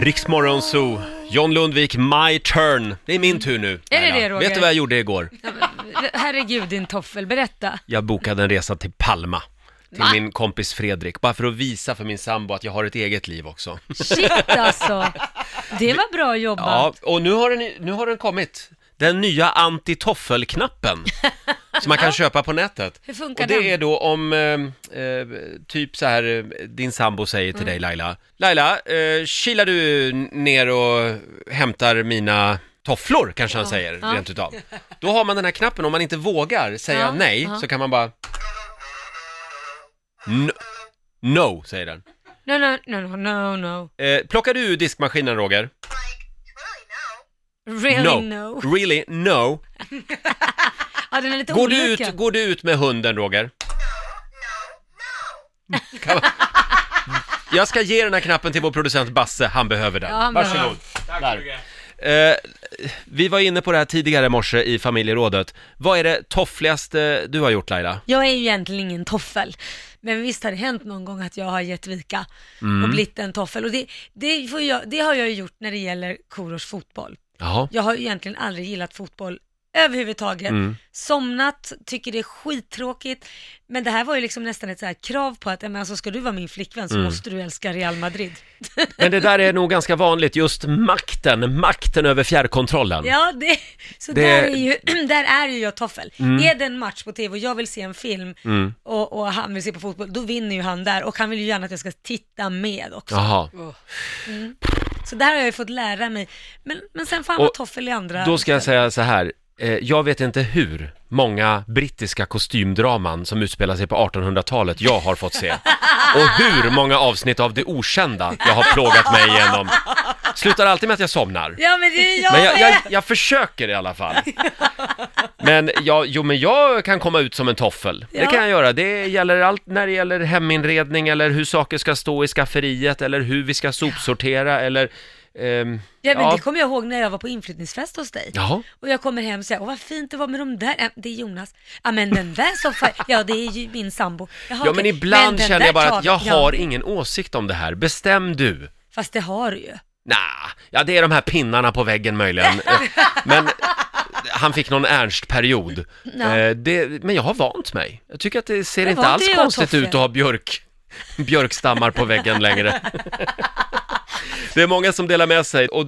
Riksmorgon Zoo, John Lundvik, My Turn. Det är min tur nu. Är det det, Roger? Vet du vad jag gjorde igår? Herregud din toffel, berätta. Jag bokade en resa till Palma. Till Va? min kompis Fredrik, bara för att visa för min sambo att jag har ett eget liv också. Shit alltså. Det var bra jobbat. Ja, och nu har den, nu har den kommit. Den nya anti-toffel-knappen. som man kan köpa på nätet. Hur funkar Och det den? är då om, eh, eh, typ så här, eh, din sambo säger till dig Mm. Laila. Laila, eh, kilar du ner och hämtar mina tofflor, kanske han säger, ja. rent utav. Då har man den här knappen, om man inte vågar säga Ja, nej, ja. så kan man bara... No, no säger den. No, no, no, no, no, no. Eh, plockar du ur diskmaskinen, Roger? Really no. Really? No. Ja, den är lite Går du, olika. ut, går du ut med hunden, Roger? Kan man... Jag ska ge den här knappen till vår producent Basse, han behöver den. Ja, han Varsågod. Där. Eh, vi var inne på det här tidigare i morse i familjerådet. Vad är det toffligaste du har gjort Laila? Jag är ju egentligen ingen toffel. Men visst har det hänt någon gång att jag har gett vika Mm. och blivit en toffel. Och det, det, får jag, det har jag ju gjort när det gäller Korosh fotboll. Jaha. Jag har ju egentligen aldrig gillat fotboll överhuvudtaget. Mm. Somnat, tycker det är skittråkigt. Men det här var ju liksom nästan ett så här krav på att, men alltså ska du vara min flickvän så Mm. måste du älska Real Madrid. Men det där är nog ganska vanligt, just makten, makten över fjärrkontrollen. Ja, det, så Det- där, är ju, där är ju jag toffel. Mm. Är det en match på tv och jag vill se en film Mm. och, och han vill se på fotboll, då vinner ju han där och han vill ju gärna att jag ska titta med också. Jaha. Så där har jag ju fått lära mig. Men, men sen får han vara Och toffel i andra. Då ska jag säga så här. Eh, Jag vet inte hur många brittiska kostymdraman som utspelar sig på 1800-talet jag har fått se. Och hur många avsnitt av Det Okända jag har plågat mig igenom. Slutar alltid med att jag somnar. Ja men det är jag, Men jag, jag, jag försöker i alla fall. Men jag, jo, men jag kan komma ut som en toffel. Det kan jag göra. Det gäller allt när det gäller heminredning eller hur saker ska stå i skafferiet eller hur vi ska sopsortera eller... ehm, Ja men ja. det kommer jag ihåg när jag var på inflyttningsfest hos dig. Jaha. Och jag kommer hem och säger, åh vad fint det var med de där, ja, det är Jonas. Ja men den där soffan, ja det är ju min sambo. Jaha, Ja men okej. ibland den känner jag bara att jag Ja, har ingen åsikt om det här. Bestäm du. Fast det har du ju. Nah, ja det är de här pinnarna på väggen möjligen. Eh, men han fick någon Ernst-period. Ja. Eh, det, men jag har vant mig. Jag tycker att det ser Men inte alls konstigt ut att ha björk, björkstammar på väggen längre. det är många som delar med sig och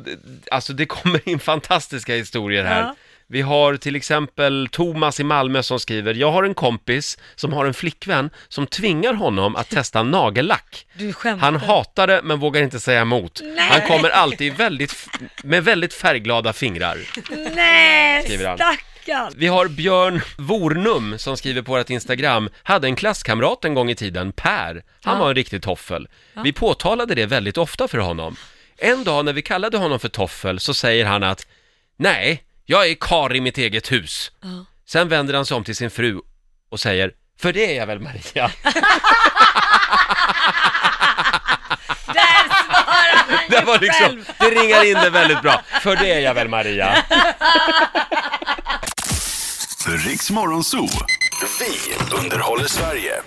alltså det kommer in fantastiska historier här. Ja. Vi har till exempel Thomas i Malmö som skriver, jag har en kompis som har en flickvän som tvingar honom att testa nagellack. Du skämtar. Han hatar det men vågar inte säga emot. Nej. Han kommer alltid väldigt, med väldigt färgglada fingrar. Nej, Skriver han. stackarn. Vi har Björn Vornum som skriver på vårt Instagram, hade en klasskamrat en gång i tiden, Per. Han Ja. var en riktig toffel. Vi påtalade det väldigt ofta för honom. En dag när vi kallade honom för toffel så säger han att Nej, jag är kar i mitt eget hus. Ja. Sen vänder han sig om till sin fru och säger För det är jag väl Maria? Där svarar han Det ju var liksom, själv. det ringar in det väldigt bra. För det är jag väl Maria? Riks Morgonzoo. Vi underhåller Sverige.